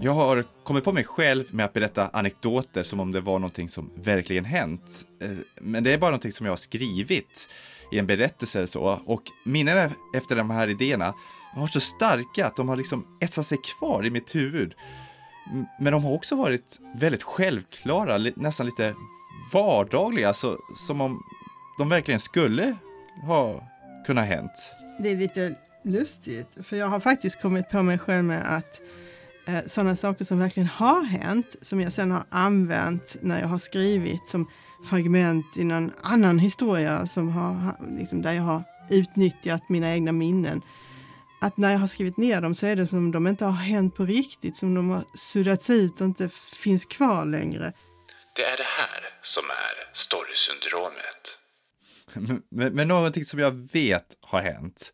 Jag har kommit på mig själv med att berätta anekdoter som om det var någonting som verkligen hänt. Eh, men det är bara någonting som jag har skrivit i en berättelse eller så. Och minnena efter de här idéerna har varit så starka att de har liksom etsat sig kvar i mitt huvud. Men de har också varit väldigt självklara, nästan lite vardagliga, så, som om de verkligen skulle ha kunnat hänt. Det är lite lustigt, för jag har faktiskt kommit på mig själv med att eh, sådana saker som verkligen har hänt, som jag sen har använt när jag har skrivit som fragment i någon annan historia som har, ha- liksom, där jag har utnyttjat mina egna minnen. Att när jag har skrivit ner dem så är det som om de inte har hänt på riktigt, som de har suddats ut och inte finns kvar längre. Det är det här som är storysyndromet. Men, men, men någonting som jag vet har hänt,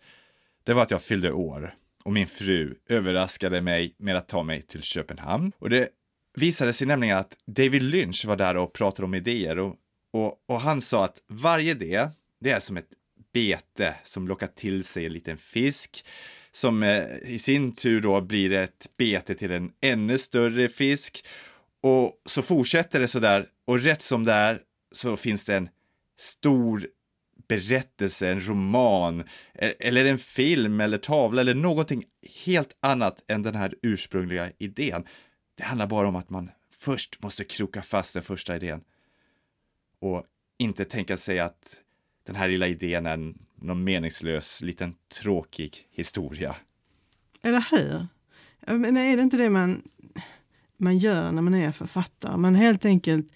det var att jag fyllde år och min fru överraskade mig med att ta mig till Köpenhamn. Och det visade sig nämligen att David Lynch var där och pratade om idéer och, och, och han sa att varje idé, det är som ett bete som lockar till sig en liten fisk som eh, i sin tur då blir ett bete till en ännu större fisk. Och så fortsätter det så där och rätt som det är så finns det en stor berättelse, en roman e-, eller en film eller tavla eller någonting helt annat än den här ursprungliga idén. Det handlar bara om att man först måste kroka fast den första idén och inte tänka sig att den här lilla idén är någon meningslös, liten tråkig historia. Eller hur? Men är det inte det man, man gör när man är författare? Man helt enkelt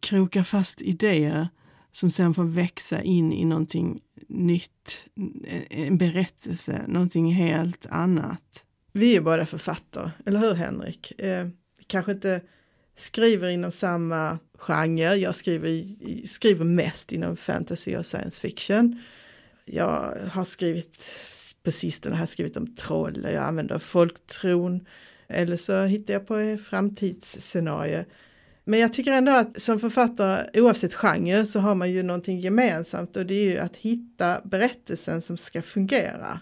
krokar fast idéer som sen får växa in i någonting nytt, eh, en berättelse, någonting helt annat. Vi är båda författare, eller hur Henrik? Eh, kanske inte skriver inom samma genre. Jag skriver, skriver mest inom fantasy och science fiction. Jag har skrivit på sistone har jag skrivit om troll jag använder folktron. Eller så hittar jag på framtidsscenarier. framtidsscenario. Men jag tycker ändå att som författare, oavsett genre, så har man ju någonting gemensamt och det är ju att hitta berättelsen som ska fungera.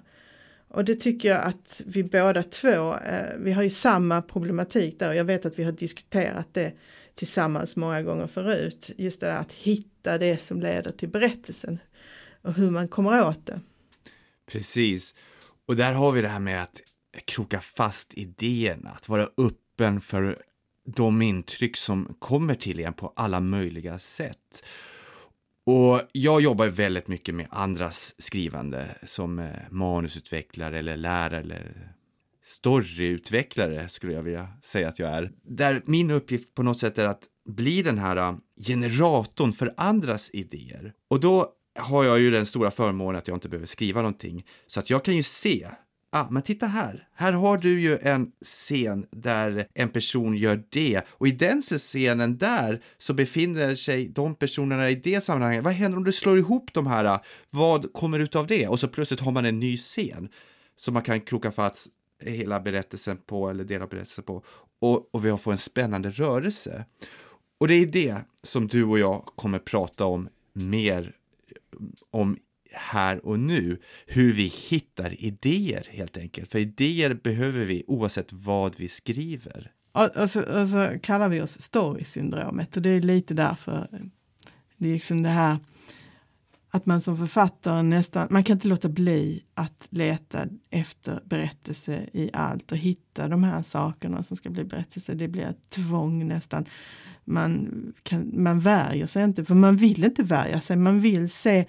Och det tycker jag att vi båda två, eh, vi har ju samma problematik där och jag vet att vi har diskuterat det tillsammans många gånger förut. Just det där att hitta det som leder till berättelsen och hur man kommer åt det. Precis. Och där har vi det här med att kroka fast idéerna, att vara öppen för de intryck som kommer till en på alla möjliga sätt. Och jag jobbar väldigt mycket med andras skrivande som eh, manusutvecklare eller lärare eller storyutvecklare skulle jag vilja säga att jag är. Där min uppgift på något sätt är att bli den här eh, generatorn för andras idéer. Och då har jag ju den stora förmånen att jag inte behöver skriva någonting. Så att jag kan ju se, ah, men titta här, här har du ju en scen där en person gör det och i den scenen där så befinner sig de personerna i det sammanhanget. Vad händer om du slår ihop de här? Vad kommer ut av det? Och så plötsligt har man en ny scen som man kan kroka fast hela berättelsen på eller dela berättelsen på och, och vi får en spännande rörelse. Och det är det som du och jag kommer prata om mer om här och nu, hur vi hittar idéer helt enkelt. För idéer behöver vi oavsett vad vi skriver. Och, så, och så kallar vi oss storysyndromet och det är lite därför det är liksom det här att man som författare nästan, man kan inte låta bli att leta efter berättelse i allt och hitta de här sakerna som ska bli berättelse. Det blir ett tvång nästan. Man, kan, man värjer sig inte, för man vill inte värja sig. Man vill se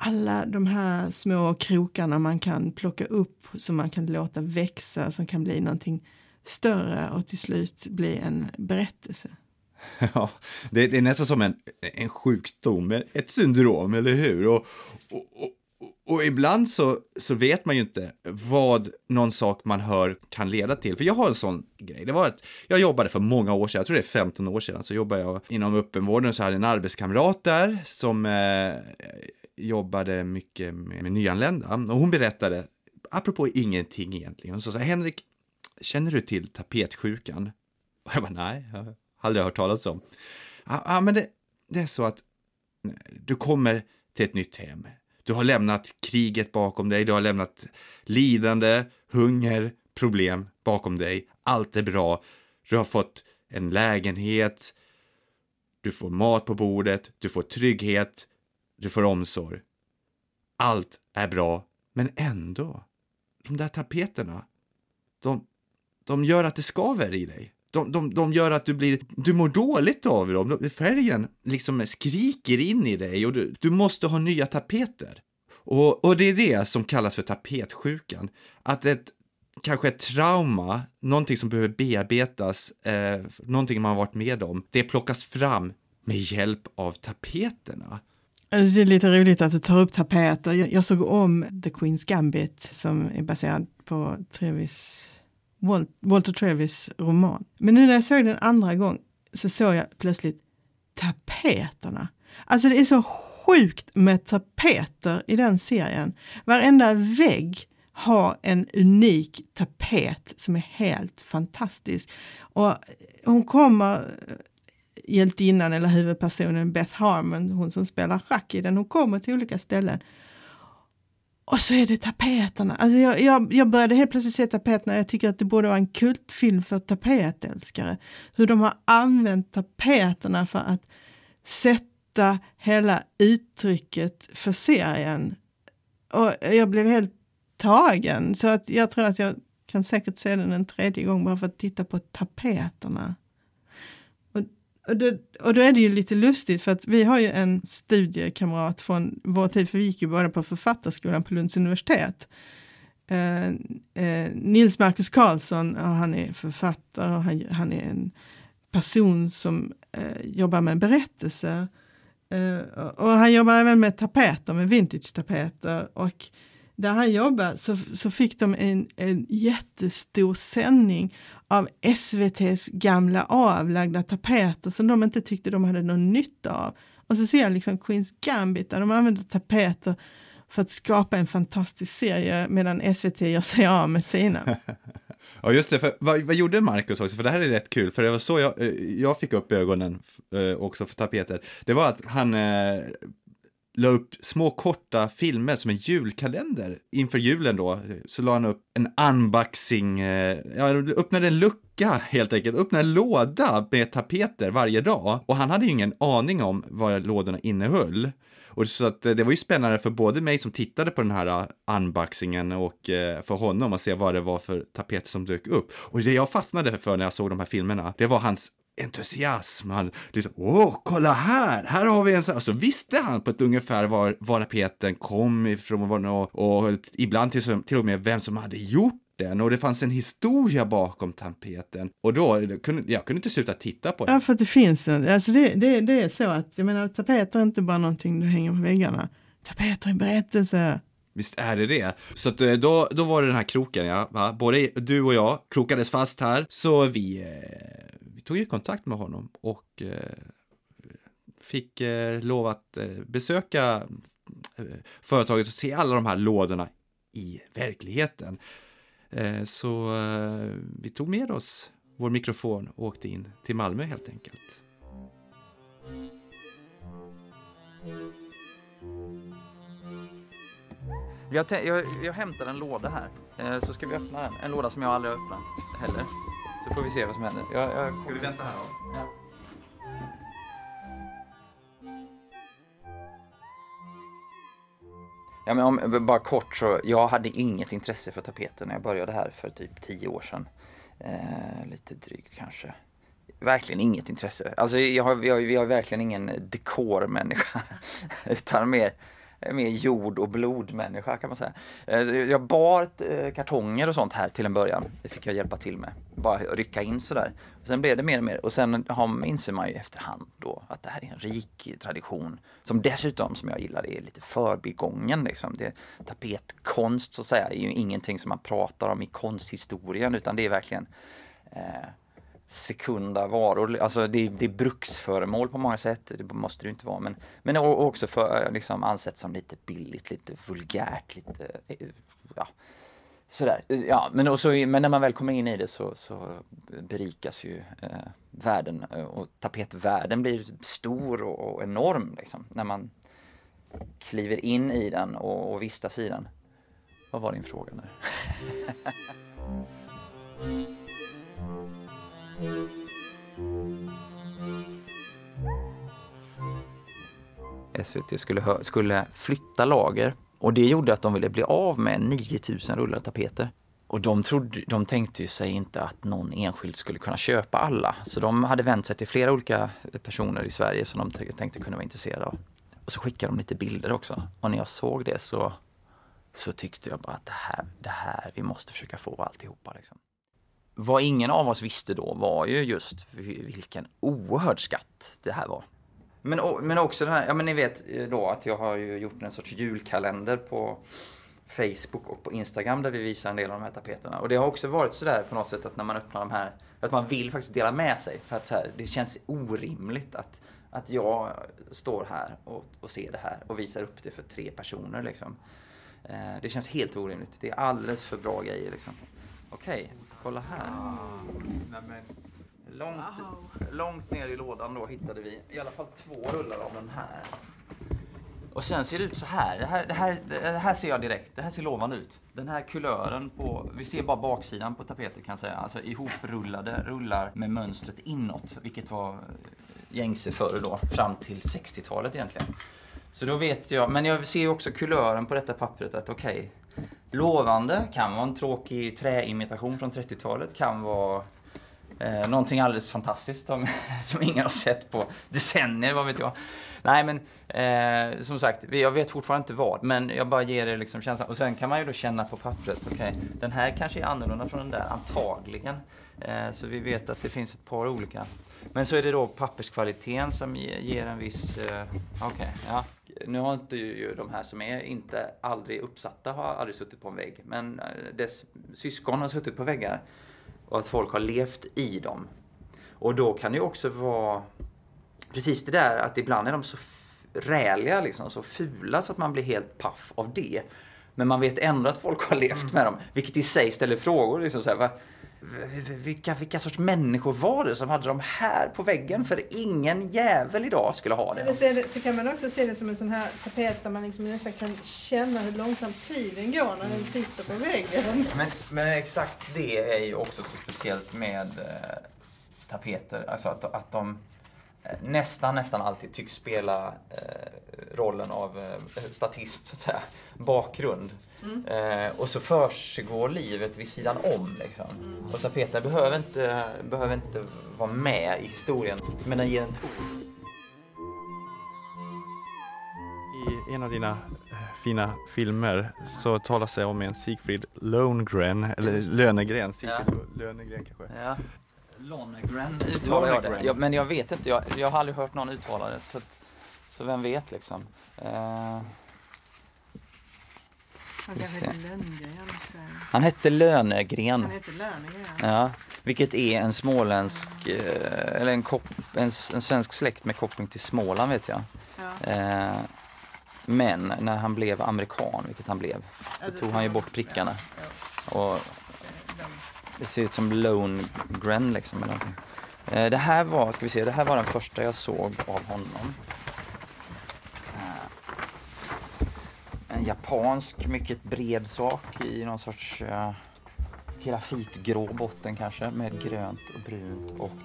alla de här små krokarna man kan plocka upp som man kan låta växa, som kan bli någonting större och till slut bli en berättelse. Ja, det, det är nästan som en, en sjukdom, ett syndrom, eller hur? Och, och, och, och ibland så, så vet man ju inte vad någon sak man hör kan leda till. För jag har en sån grej. Det var att jag jobbade för många år sedan, jag tror det är 15 år sedan, så jobbade jag inom öppenvården och så hade jag en arbetskamrat där som eh, jobbade mycket med, med nyanlända. Och hon berättade, apropå ingenting egentligen, hon sa så här, Henrik, känner du till tapetsjukan? Och jag bara, nej, jag har aldrig hört talas om. Ja, ah, men det, det är så att du kommer till ett nytt hem. Du har lämnat kriget bakom dig, du har lämnat lidande, hunger, problem bakom dig. Allt är bra. Du har fått en lägenhet, du får mat på bordet, du får trygghet, du får omsorg. Allt är bra, men ändå. De där tapeterna, de, de gör att det skaver i dig. De, de, de gör att du blir, du mår dåligt av dem. Färgen liksom skriker in i dig och du, du måste ha nya tapeter. Och, och det är det som kallas för tapetsjukan. Att ett, kanske ett trauma, någonting som behöver bearbetas, eh, någonting man har varit med om, det plockas fram med hjälp av tapeterna. Eh, det är lite roligt att du tar upp tapeter. Jag, jag såg om The Queen's Gambit som är baserad på Trevis, Walt, Walter Trevis roman. Men nu när jag såg den andra gången så såg jag plötsligt tapeterna. Alltså det är så sjukt med tapeter i den serien. Varenda vägg har en unik tapet som är helt fantastisk. Och hon kommer hjältinnan eller huvudpersonen Beth Harmon, hon som spelar schack i den, hon kommer till olika ställen. Och så är det tapeterna. Alltså jag, jag, jag började helt plötsligt se tapeterna. Jag tycker att det borde vara en kultfilm för tapetälskare. Hur de har använt tapeterna för att sätta hela uttrycket för serien. Och jag blev helt tagen. Så att jag tror att jag kan säkert se den en tredje gång bara för att titta på tapeterna. Och, då, och då är det ju lite lustigt för att vi har ju en studiekamrat från vår tid, för vi gick ju båda på författarskolan på Lunds universitet. Eh, eh, Nils Marcus Karlsson, och han är författare och han, han är en person som eh, jobbar med berättelser. Eh, och han jobbar även med tapeter, med vintage-tapeter. Och där han jobbade så, så fick de en, en jättestor sändning av SVTs gamla avlagda tapeter som de inte tyckte de hade någon nytta av. Och så ser jag liksom Queens Gambit där de använder tapeter för att skapa en fantastisk serie medan SVT gör sig av med sina. ja, just det. För, vad, vad gjorde Marcus också? För det här är rätt kul, för det var så jag, eh, jag fick upp ögonen eh, också för tapeter. Det var att han eh, la upp små korta filmer som en julkalender. Inför julen då så la han upp en unboxing, eh, ja, öppnade en lucka helt enkelt, öppnade en låda med tapeter varje dag. Och han hade ju ingen aning om vad lådorna innehöll. Och så att eh, det var ju spännande för både mig som tittade på den här eh, unboxingen och för honom att se vad det var för tapeter som dök upp. Och det jag fastnade för när jag såg de här filmerna, det var hans entusiasm. Han liksom, åh, kolla här, här har vi en sån. Så visste han på ett ungefär var, var tapeten kom ifrån och, och ibland till, till och med vem som hade gjort den och det fanns en historia bakom tapeten. Och då, kunde, jag kunde inte sluta titta på den. Ja, för att det finns en, alltså det, det, det är så att, jag menar, tapeter är inte bara någonting du hänger på väggarna. Tapeter är berättelser. Visst är det det. Så att eh, då, då var det den här kroken, ja. Va? Både du och jag krokades fast här, så vi eh, tog ju kontakt med honom och eh, fick eh, lov att eh, besöka företaget och se alla de här lådorna i verkligheten. Så vi tog med oss vår mikrofon och åkte in till Malmö helt enkelt. Jag, jag, jag hämtar en låda här, så ska vi öppna den. En låda som jag aldrig har öppnat heller. Så får vi se vad som händer. Jag, jag... Ska vi vänta här då? Ja. Ja, men om, bara kort så, jag hade inget intresse för tapeten när jag började här för typ tio år sedan. Eh, lite drygt kanske. Verkligen inget intresse. Alltså jag har, jag, jag är verkligen ingen dekormänniska. utan mer mer jord och blodmänniska kan man säga. Eh, jag bar eh, kartonger och sånt här till en början. Det fick jag hjälpa till med. Bara rycka in sådär. Sen blev det mer och mer och sen inser man ju efterhand då att det här är en rik tradition som dessutom, som jag gillar, är lite förbigången. Liksom. Det, tapetkonst så att säga är ju ingenting som man pratar om i konsthistorien utan det är verkligen eh, sekunda varor. Alltså det, det är bruksföremål på många sätt, det måste det inte vara. Men, men också för, eh, liksom, ansett som lite billigt, lite vulgärt, lite eh, ja, sådär. Ja, men, och så, men när man väl kommer in i det så, så berikas ju eh, världen eh, och tapetvärlden blir stor och, och enorm liksom, när man kliver in i den och, och vistas i den. Vad var din fråga nu? SVT skulle, skulle flytta lager och det gjorde att de ville bli av med 9000 rullar tapeter. Och de, trodde, de tänkte ju sig inte att någon enskild skulle kunna köpa alla. Så de hade vänt sig till flera olika personer i Sverige som de tänkte kunna vara intresserade av. Och så skickade de lite bilder också. Och när jag såg det så, så tyckte jag bara att det här, det här, vi måste försöka få alltihopa. Liksom. Vad ingen av oss visste då var ju just vilken oerhörd skatt det här var. Men, men också den här, ja men ni vet eh, då att jag har ju gjort en sorts julkalender på Facebook och på Instagram där vi visar en del av de här tapeterna. Och det har också varit sådär på något sätt att när man öppnar de här, att man vill faktiskt dela med sig. För att så här, det känns orimligt att, att jag står här och, och ser det här och visar upp det för tre personer liksom. Eh, det känns helt orimligt. Det är alldeles för bra grejer liksom. Okej, kolla här. Långt, långt ner i lådan då hittade vi i alla fall två rullar av den här. Och sen ser det ut så här. Det här, det här, det här ser jag direkt. Det här ser lovande ut. Den här kulören på, vi ser bara baksidan på tapeten kan jag säga. Alltså ihoprullade rullar med mönstret inåt, vilket var gängse förr då, fram till 60-talet egentligen. Så då vet jag, men jag ser ju också kulören på detta pappret att okej, lovande, kan vara en tråkig träimitation från 30-talet, kan vara Eh, någonting alldeles fantastiskt som, som ingen har sett på decennier, vad vet jag. Nej men eh, som sagt, jag vet fortfarande inte vad, men jag bara ger er liksom känslan. Och sen kan man ju då känna på pappret, okej, den här kanske är annorlunda från den där, antagligen. Eh, så vi vet att det finns ett par olika. Men så är det då papperskvaliteten som ge- ger en viss, eh, okej, ja. Nu har inte ju de här som är inte aldrig uppsatta har aldrig suttit på en vägg, men eh, dess syskon har suttit på väggar och att folk har levt i dem. Och då kan det ju också vara precis det där att ibland är de så räliga, liksom, så fula så att man blir helt paff av det. Men man vet ändå att folk har levt med dem, vilket i sig ställer frågor. Liksom så här, va, vilka, vilka sorts människor var det som hade de här på väggen? För ingen jävel idag skulle ha det. det, så kan man också se det som en sån här tapet där man liksom nästan kan känna hur långsamt tiden går när den sitter på väggen. Men, men exakt det är ju också så speciellt med eh, tapeter. Alltså att, att de nästan, nästan alltid tycks spela eh, rollen av eh, statist, så att säga. Bakgrund. Eh, och så försiggår livet vid sidan om. Liksom. Och tapeter behöver inte, behöver inte vara med i historien, men den ger en ton. I en av dina eh, fina filmer så talas det om en Siegfried Lönegren, eller Lönegren, Siegfried Lönegren kanske. Ja. Lonnegren uttalar jag det. Lonnegren. Ja, men jag vet inte, jag, jag har aldrig hört någon uttala det. Så, att, så vem vet liksom. Eh, Han Lönngren. så- han hette Lönegren. Han heter Lönngren. Ja, vilket är en småländsk, eh, eller en, kop, en, en svensk släkt med koppling till Småland vet jag. Ja. Eh, men när han blev amerikan, vilket han blev, så Alltså, tog han ju bort prickarna. Ja, Och de- det ser ut som Lone-Gren liksom. Eller någonting. Eh, det här var, ska vi se, det här var den första jag såg av honom. Eh, en japansk, mycket bred sak i någon sorts eh, grafitgrå botten kanske med grönt och brunt och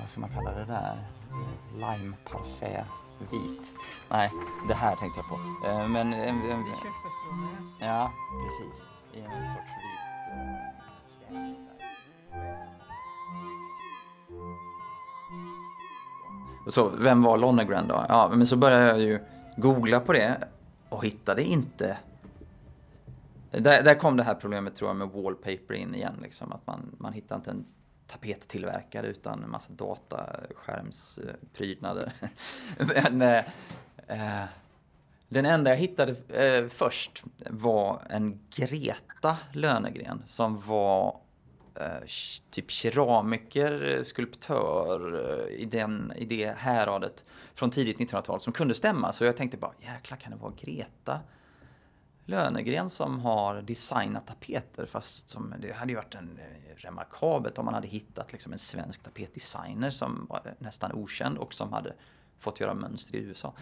vad ska man kalla det där? Lime parfait vit. Nej, det här tänkte jag på. Eh, men en, en, ja. Precis. I en sorts vit... Och så, vem var Lonnegren då? Ja, men så började jag ju googla på det och hittade inte... Där, där kom det här problemet tror jag med wallpaper in igen. Liksom, att man, man hittar inte en tapettillverkare utan en massa dataskärmsprydnader. men, eh, eh, den enda jag hittade eh, först var en Greta Lönegren som var eh, typ keramiker, eh, skulptör eh, i, den, i det häradet från tidigt 1900-tal som kunde stämma. Så jag tänkte bara, jäklar kan det vara Greta Lönegren som har designat tapeter fast som, det hade ju varit en eh, remarkabelt om man hade hittat liksom en svensk tapetdesigner som var nästan okänd och som hade fått göra mönster i USA.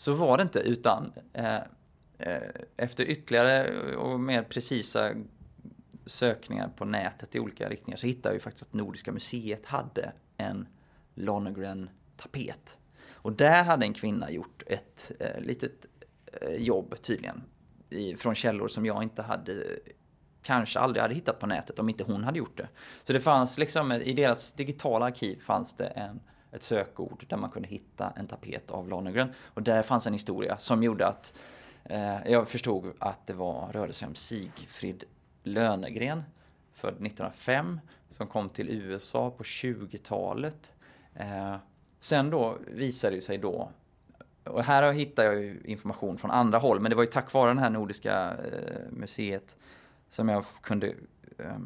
Så var det inte utan eh, eh, efter ytterligare och mer precisa sökningar på nätet i olika riktningar så hittade vi faktiskt att Nordiska museet hade en Lonergan-tapet. Och där hade en kvinna gjort ett eh, litet eh, jobb tydligen. I, från källor som jag inte hade kanske aldrig hade hittat på nätet om inte hon hade gjort det. Så det fanns liksom, i deras digitala arkiv fanns det en, ett sökord där man kunde hitta en tapet av Lonergan. Och där fanns en historia som gjorde att eh, jag förstod att det var, rörde sig om Sigfrid Lönegren, född 1905, som kom till USA på 20-talet. Eh, sen då visade det sig då, och här hittar jag ju information från andra håll, men det var ju tack vare det här Nordiska eh, museet som jag kunde eh,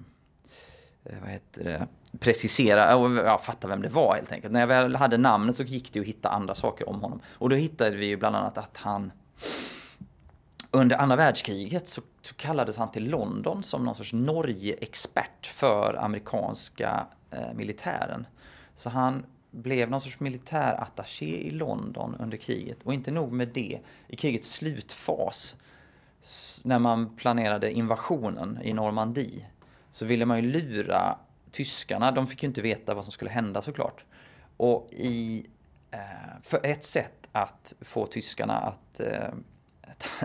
Eh, vad heter det, precisera och ja, fatta vem det var helt enkelt. När jag väl hade namnet så gick det att hitta andra saker om honom. Och då hittade vi ju bland annat att han under andra världskriget så, så kallades han till London som någon sorts Norge-expert för amerikanska eh, militären. Så han blev någon sorts militärattaché i London under kriget. Och inte nog med det, i krigets slutfas, när man planerade invasionen i Normandie, så ville man ju lura tyskarna. De fick ju inte veta vad som skulle hända såklart. Och i, eh, för ett sätt att få tyskarna att eh,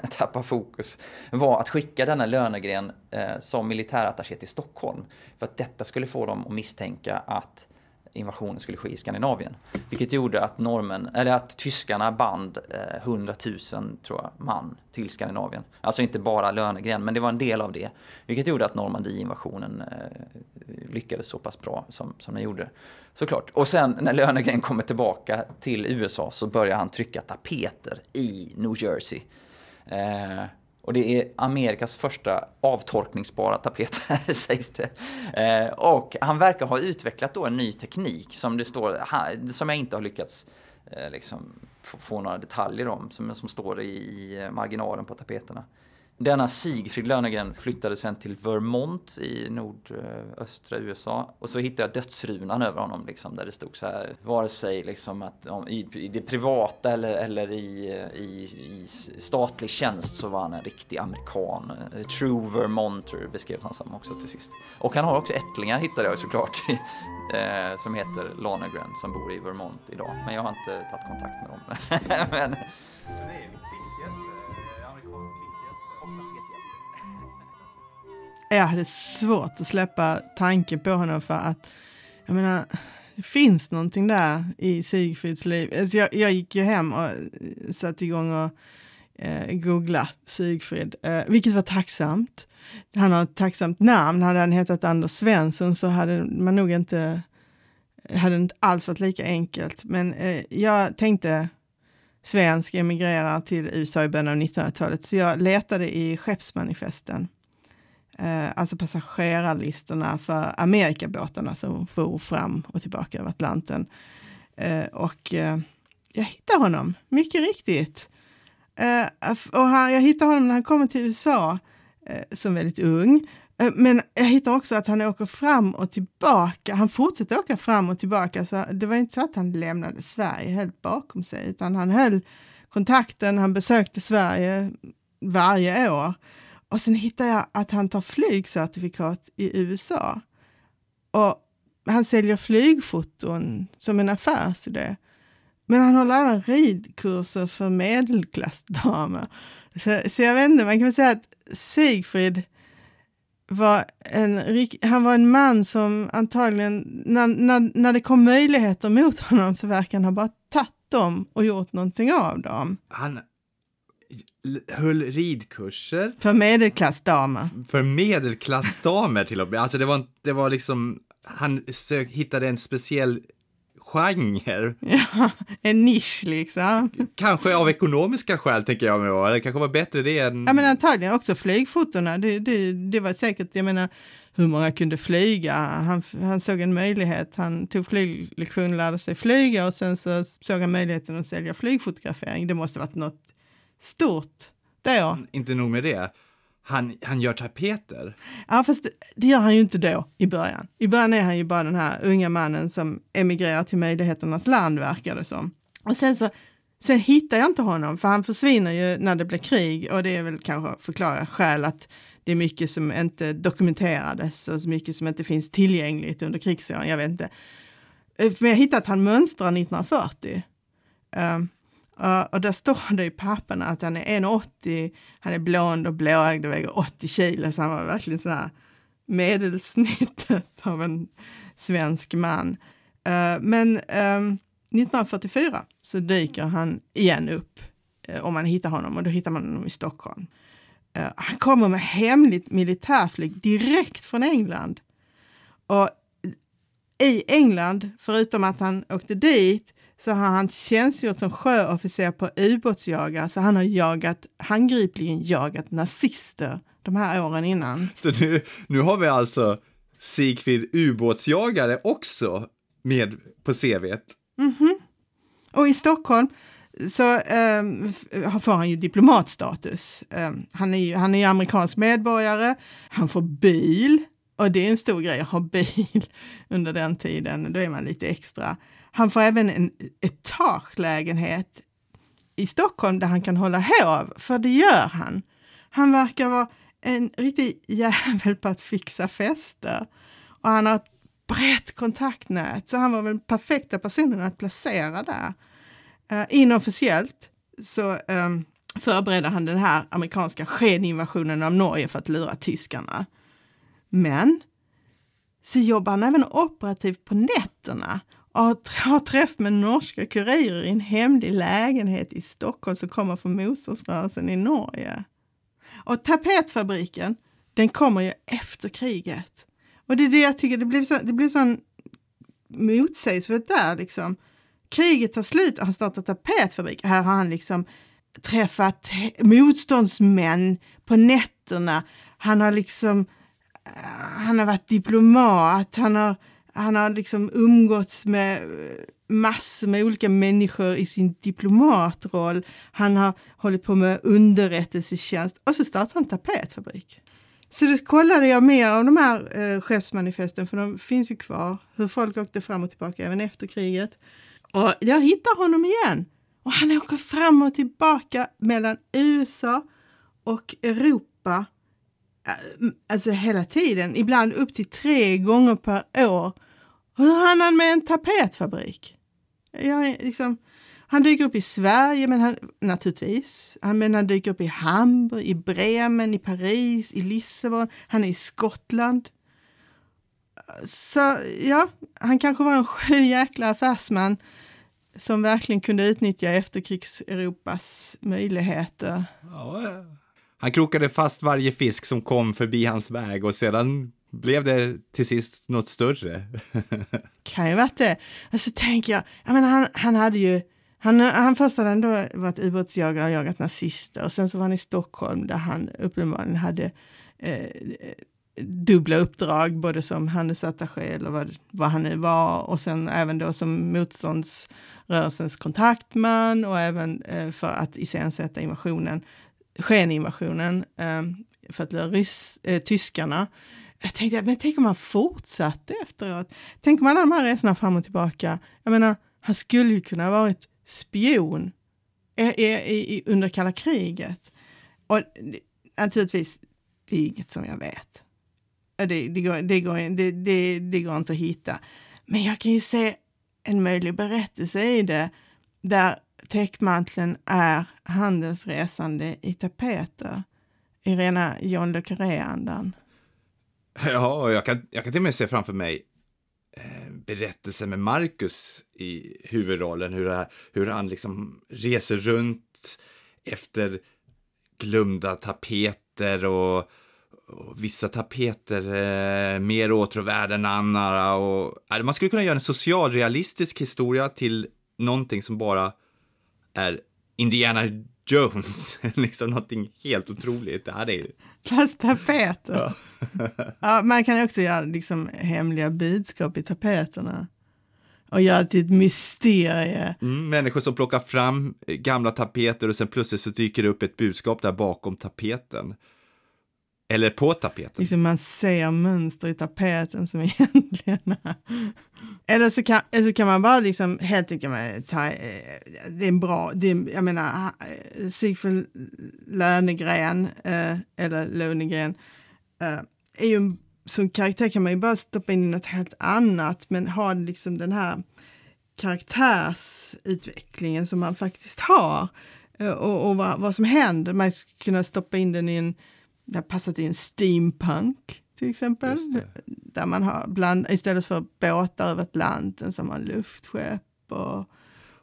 tappa fokus var att skicka denna Lönegren eh, som militärattaché till Stockholm. För att detta skulle få dem att misstänka att invasionen skulle ske i Skandinavien. Vilket gjorde att normen, eller att tyskarna band eh, 100 000 tror jag, man till Skandinavien. Alltså inte bara Lönegren, men det var en del av det. Vilket gjorde att Normandie-invasionen eh, lyckades så pass bra som, som den gjorde. Såklart. Och sen när Lönegren kommer tillbaka till USA så börjar han trycka tapeter i New Jersey. Eh, och det är Amerikas första avtorkningsbara tapeter, sägs det. Eh, och han verkar ha utvecklat då en ny teknik som det står, som jag inte har lyckats eh, liksom, få, få, några detaljer om, som, som står i, i marginalen på tapeterna. Denna Sigfrid Lönegren flyttade sen till Vermont i nordöstra eh, USA. Och så hittade jag dödsrunan över honom, liksom, där det stod så här, vare sig liksom att, om, i, i, det privata eller, eller i, eh, i, i, statlig tjänst så var han en riktig amerikan. Eh, true Vermonter beskrevs han som också till sist. Och han har också ättlingar hittade jag såklart, som heter Lonergan, som bor i Vermont idag. Men jag har inte tagit kontakt med dem. Men, jag hade svårt att släppa tanken på honom för att jag menar, det finns någonting där i Sigfrids liv. Alltså jag, jag gick ju hem och eh, satte igång och eh, googla Sigfrid, eh, vilket var tacksamt. Han har ett tacksamt namn. Hade han hetat Anders Svensson så hade man nog inte, hade inte alls varit lika enkelt. Men eh, jag tänkte svensk emigrerar till USA i början av 1900-talet, så jag letade i skeppsmanifesten eh, alltså passagerarlistorna för Amerikabåtarna som for fram och tillbaka över Atlanten. Eh, och eh, jag hittar honom, mycket riktigt. Eh, och han, jag hittar honom när han kommer till USA eh, som väldigt ung. Eh, men jag hittar också att han åker fram och tillbaka. Han fortsätter åka fram och tillbaka. Så det var inte så att han lämnade Sverige helt bakom sig, utan han höll kontakten. Han besökte Sverige varje år. Och sen hittar jag att han tar flygcertifikat i USA. Och han säljer flygfoton som en affärsidé. Men han håller även ridkurser för medelklassdamer. Så, så jag vet inte, man kan väl säga att Sigfrid var en, han var en man som antagligen, när, när, när det kom möjligheter mot honom så verkar han ha bara tagit dem och gjort någonting av dem. Han höll ridkurser. För medelklassdamer. För medelklassdamer till och med. Alltså det var, det var liksom, han sök, hittade en speciell genre. Ja, en nisch liksom. Kanske av ekonomiska skäl tänker jag mig då. Det kanske var bättre det än... Ja men antagligen också flygfotona. Det, det, det var säkert, jag menar, hur många kunde flyga? Han, han såg en möjlighet. Han tog flyglektion, lärde sig flyga och sen så såg han möjligheten att sälja flygfotografering. Det måste varit något stort då. Inte nog med det. Han, han gör tapeter. Ja, fast det, det, gör han ju inte då i början. I början är han ju bara den här unga mannen som emigrerar till möjligheternas land, verkar det som. Och sen så Sen hittar jag inte honom, för han försvinner ju när det blir krig och det är väl kanske förklara skäl att det är mycket som inte dokumenterades och så mycket som inte finns tillgängligt under krigsåren. Jag vet inte. Eh, men jag hittade att han mönstrar 1940. Um, uh, och där står det i papperna att han är 1,80, han är blond och blåögd och väger 80 kilo, så han var verkligen så här medelsnittet av en svensk man. Uh, men ehm, um, 1944 så dyker han igen upp uh, om man hittar honom och då hittar man honom i Stockholm. Uh, han kommer med hemligt militärflyg direkt från England. Och i England, förutom att han åkte dit, så har han tjänstgjort som sjöofficer på ubåtsjagare, så han har jagat, handgripligen jagat nazister de här åren innan. Så nu, nu har vi alltså Sigfrid ubåtsjagare också med på CVt. Mm -hmm. Och i Stockholm så um, får han ju diplomatstatus. Um, han, är ju, han är ju amerikansk medborgare, han får bil, och det är en stor grej att ha bil under den tiden, då är man lite extra. Han får även en etagelägenhet i Stockholm där han kan hålla hov, för det gör han. Han verkar vara en riktig jävel på att fixa fester. Och han har ett brett kontaktnät, så han var väl den perfekta personen att placera där. Uh, inofficiellt så ehm, um, förberedde han den här amerikanska skeninvasionen av Norge för att lura tyskarna. Men så jobbar han även operativt på nätterna och har träff med norska kurirer i en hemlig lägenhet i Stockholm som kommer från motståndsrörelsen i Norge. Och tapetfabriken, den kommer ju efter kriget. Och det är det jag tycker, det blir, så, det blir sån motsägelsefullt där liksom. Kriget tar slut och han startar tapetfabrik. Här har han liksom träffat motståndsmän på nätterna. Han har liksom han har varit diplomat, han har, han har liksom umgåtts med eh, massor med olika människor i sin diplomatroll. Han har hållit på med underrättelsetjänst och så startade han tapetfabrik. Så då kollade jag mer av de här eh, chefsmanifesten, för de finns ju kvar, hur folk åkte fram och tillbaka även efter kriget. Och jag hittar honom igen. Och han åker fram och tillbaka mellan USA och Europa Äh, alltså hela tiden, ibland upp till tre gånger per år. Hur hann han med en tapetfabrik? Jag, liksom, han dyker upp i Sverige, men han, naturligtvis. Han, men han dyker upp i Hamburg, i Bremen, i Paris, i Lissabon. Han är i Skottland. Så ja, han kanske var en sju jäkla affärsman som verkligen kunde utnyttja efterkrigs-Europas möjligheter. Ja, han krokade fast varje fisk som kom förbi hans väg och sedan blev det till sist något större. kan ju varit det. Och så tänker jag, jag menar, han, han hade ju han, han först hade ändå varit ubåtsjagare och jagat nazister och sen så var han i Stockholm där han uppenbarligen hade eh, dubbla uppdrag, både som handelsattaché eller vad, vad han nu var och sen även då som motståndsrörelsens kontaktman och även eh, för att iscensätta invasionen skeninvasionen eh, för att lura ryss, eh, tyskarna. Jag tänkte, men tänk om han fortsatte efteråt? Tänk om alla de här resorna fram och tillbaka. Jag menar, han skulle ju kunna ha varit spion i, i, i, under kalla kriget. Och naturligtvis, det är inget som jag vet. Det, det, går, det, går, det, det, det går inte att hitta. Men jag kan ju se en möjlig berättelse i det där täckmanteln är handelsresande i tapeter i rena John le Carré-andan. Ja, jag kan, jag kan till och med se framför mig eh, berättelsen med Marcus i huvudrollen, hur, hur han liksom reser runt efter glömda tapeter och, och vissa tapeter eh, mer åtråvärda än andra. Och, eh, man skulle kunna göra en socialrealistisk historia till någonting som bara är Indiana Jones, liksom någonting helt otroligt. Det här är Fast tapeter. Ja. ja, man kan också göra liksom hemliga budskap i tapeterna. Och göra till ett mysterie. Mm, människor som plockar fram gamla tapeter och sen plötsligt så dyker det upp ett budskap där bakom tapeten. Eller på tapeten. Liksom man ser mönster i tapeten som egentligen är. Eller så kan, eller så kan man bara liksom helt enkelt ta, eh, det är en bra, det är, jag menar eh, Sigfrid Lönegren, eh, eller Lönegren, är ju en, som karaktär kan man ju bara stoppa in i något helt annat men ha liksom den här karaktärsutvecklingen som man faktiskt har och, och vad, vad som händer. Man skulle kunna stoppa in den i en det har passat in steampunk till exempel. Där man har bland, istället för båtar över Atlanten så har man luftskepp och...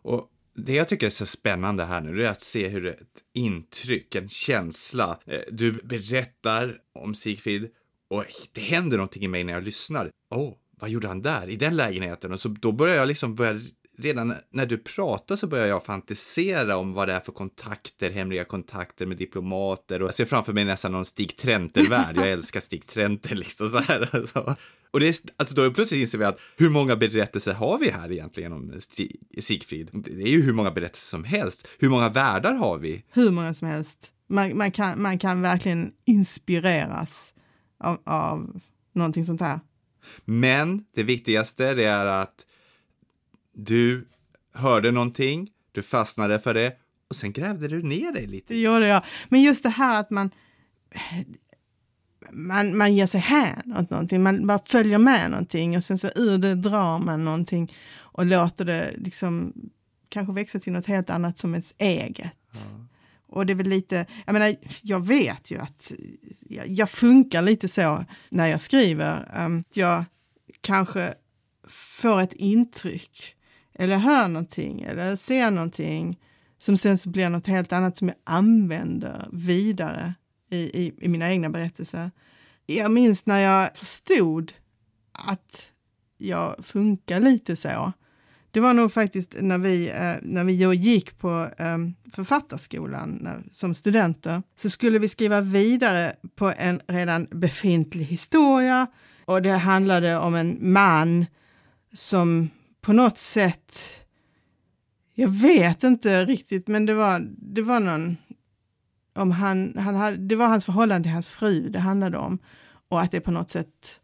och det jag tycker är så spännande här nu, är att se hur ett intryck, en känsla, eh, du berättar om Sigfrid och det händer någonting i mig när jag lyssnar. Åh, oh, vad gjorde han där i den lägenheten? Och så då börjar jag liksom börja redan när du pratar så börjar jag fantisera om vad det är för kontakter, hemliga kontakter med diplomater och jag ser framför mig nästan någon Stig Trenter-värld. Jag älskar Stig Trenter liksom så här. Alltså. Och det är, alltså då plötsligt inser vi att hur många berättelser har vi här egentligen om Stig, Sigfrid? Det är ju hur många berättelser som helst. Hur många världar har vi? Hur många som helst. Man, man, kan, man kan verkligen inspireras av, av någonting sånt här. Men det viktigaste det är att du hörde någonting, du fastnade för det och sen grävde du ner dig lite. Det gjorde jag. Men just det här att man man, man ger sig hän åt någonting, man bara följer med någonting och sen så ur det drar man någonting och låter det liksom kanske växa till något helt annat som ens eget. Ja. Och det är väl lite, jag menar, jag vet ju att jag, jag funkar lite så när jag skriver. Um, jag kanske får ett intryck eller hör någonting eller ser någonting som sen så blir något helt annat som jag använder vidare i, i, i mina egna berättelser. Jag minns när jag förstod att jag funkar lite så. Det var nog faktiskt när vi, eh, när vi gick på eh, författarskolan när, som studenter, så skulle vi skriva vidare på en redan befintlig historia och det handlade om en man som på något sätt, jag vet inte riktigt, men det var, det var någon, om han, han hade, det var hans förhållande till hans fru det handlade om. Och att det på något sätt,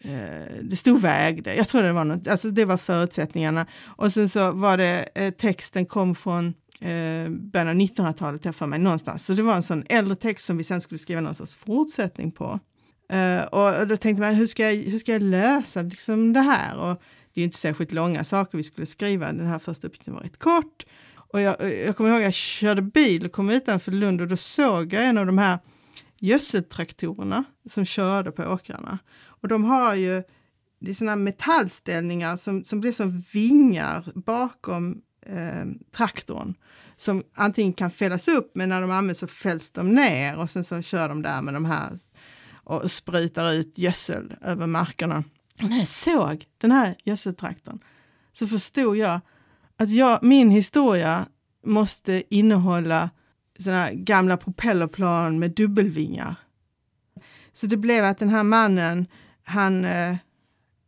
eh, det stod vägde. Jag tror det var något, alltså det var förutsättningarna. Och sen så var det, eh, texten kom från eh, början av 1900-talet, jag för mig, någonstans. Så det var en sån äldre text som vi sen skulle skriva någon sorts fortsättning på. Uh, och då tänkte man, hur ska jag, hur ska jag lösa liksom, det här? Och det är inte särskilt långa saker vi skulle skriva. Den här första uppgiften var rätt kort. Och jag, jag kommer ihåg att jag körde bil och kom utanför Lund och då såg jag en av de här gödseltraktorerna som körde på åkrarna. Och de har ju det är såna metallställningar som, som blir som vingar bakom eh, traktorn. Som antingen kan fällas upp, men när de används så fälls de ner och sen så kör de där med de här och sprutar ut gödsel över markerna när jag såg den här gödseltraktorn så förstod jag att jag, min historia måste innehålla sådana gamla propellerplan med dubbelvingar. Så det blev att den här mannen, han eh,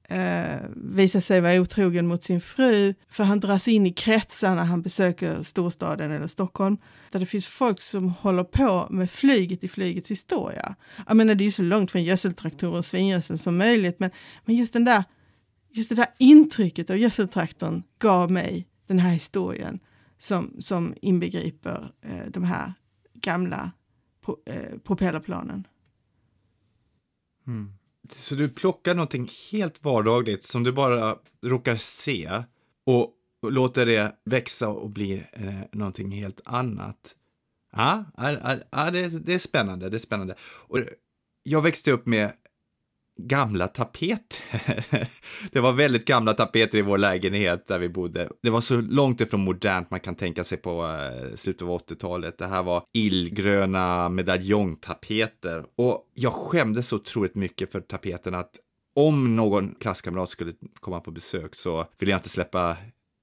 eh, visar sig vara otrogen mot sin fru, för han dras in i kretsar när han besöker storstaden eller Stockholm, där det finns folk som håller på med flyget i flygets historia. Jag menar, det är ju så långt från gödseltraktorer och svingödsel som möjligt, men, men just, den där, just det där intrycket av gödseltraktorn gav mig den här historien som, som inbegriper eh, de här gamla pro, eh, propellerplanen. Mm. Så du plockar någonting helt vardagligt som du bara råkar se och låter det växa och bli eh, någonting helt annat. Ja, ah, ah, ah, det, det, är spännande, det är spännande. Och jag växte upp med gamla tapeter. det var väldigt gamla tapeter i vår lägenhet där vi bodde. Det var så långt ifrån modernt man kan tänka sig på eh, slutet av 80-talet. Det här var illgröna medaljongtapeter och jag skämdes så otroligt mycket för tapeterna att om någon klasskamrat skulle komma på besök så ville jag inte släppa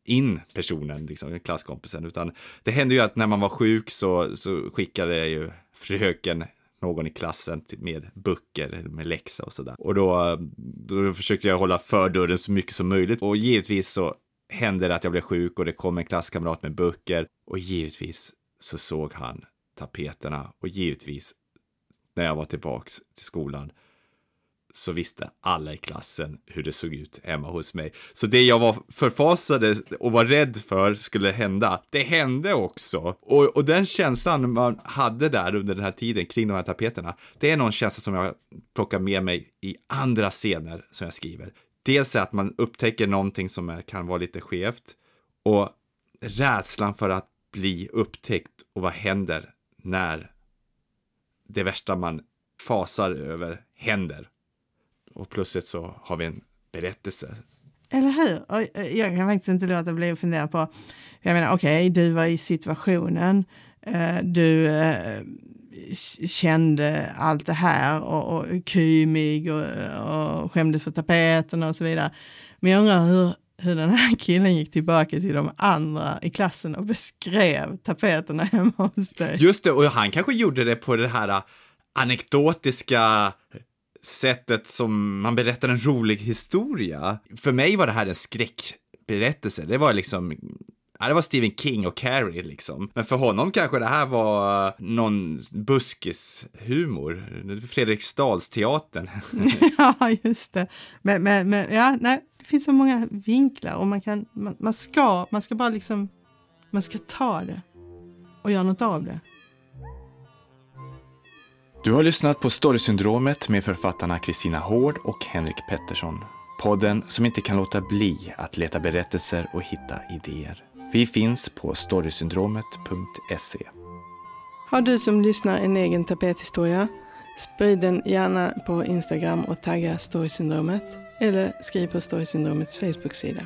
in personen, liksom klasskompisen, utan det hände ju att när man var sjuk så, så skickade ju fröken någon i klassen med böcker, med läxa och sådär. Och då, då försökte jag hålla för dörren så mycket som möjligt. Och givetvis så hände det att jag blev sjuk och det kom en klasskamrat med böcker. Och givetvis så såg han tapeterna och givetvis när jag var tillbaks till skolan så visste alla i klassen hur det såg ut hemma hos mig. Så det jag var förfasade och var rädd för skulle hända, det hände också. Och, och den känslan man hade där under den här tiden kring de här tapeterna, det är någon känsla som jag plockar med mig i andra scener som jag skriver. Dels är att man upptäcker någonting som är, kan vara lite skevt och rädslan för att bli upptäckt och vad händer när det värsta man fasar över händer. Och plötsligt så har vi en berättelse. Eller hur? Och eh, jag kan faktiskt inte låta bli att fundera på, jag menar okej, okay, du var i situationen, eh, du eh, kände allt det här och, och kymig och, och skämdes för tapeten och så vidare. Men jag undrar hur, hur den här killen gick tillbaka till de andra i klassen och beskrev tapeterna hemma hos dig. Just det, och han kanske gjorde det på det här anekdotiska sättet som man berättar en rolig historia. För mig var det här en skräckberättelse. Det var liksom Ja, det var Stephen King och Carrie liksom. Men för honom kanske det här var någon buskishumor. Fredriksdalsteatern. ja, just det. Men, men, men ja, nej, det finns så många vinklar och man kan, man, man ska, man ska bara liksom, man ska ta det och göra något av det. Du har lyssnat på Storysyndromet med författarna Kristina Hård och Henrik Pettersson. Podden som inte kan låta bli att leta berättelser och hitta idéer. Vi finns på storysyndromet.se. Har du som lyssnar en egen tapethistoria? Sprid den gärna på Instagram och tagga Storysyndromet eller skriv på Storysyndromets Facebook-sida.